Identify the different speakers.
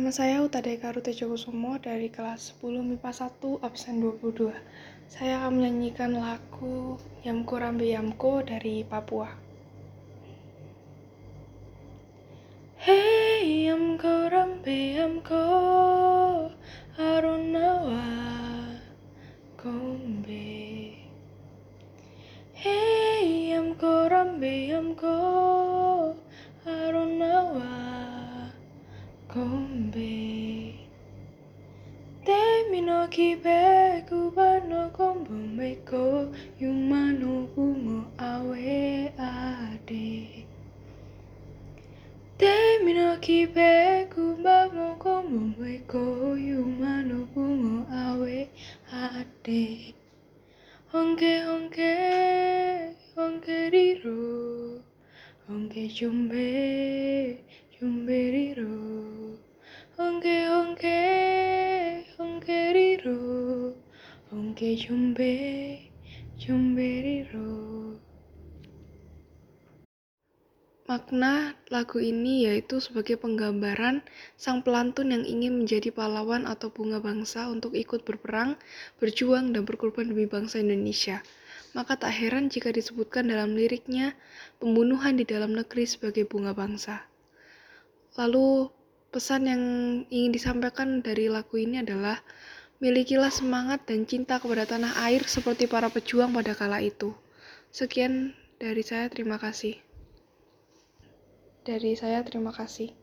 Speaker 1: Nama saya Utadeka Rutejokusumo dari kelas 10 MIPA 1 absen 22. Saya akan menyanyikan lagu Yamko Rambe Yamko dari Papua. Hey Yamko Rambe Yamko Aronawa Kombe Hey Yamko Rambe Yamko Kombe. Temino kibe kubano kombo meko yumanu kumo awe ade. Temino kibe kubamo kombo meko yumanu kumo awe ade. Honge honge honge riro Honge chumbe chumbe riro Honke jumbe jumbe riro Makna lagu ini yaitu sebagai penggambaran sang pelantun yang ingin menjadi pahlawan atau bunga bangsa untuk ikut berperang, berjuang, dan berkorban demi bangsa Indonesia. Maka tak heran jika disebutkan dalam liriknya pembunuhan di dalam negeri sebagai bunga bangsa. Lalu pesan yang ingin disampaikan dari lagu ini adalah milikilah semangat dan cinta kepada tanah air seperti para pejuang pada kala itu. Sekian dari saya, terima kasih. Dari saya, terima kasih.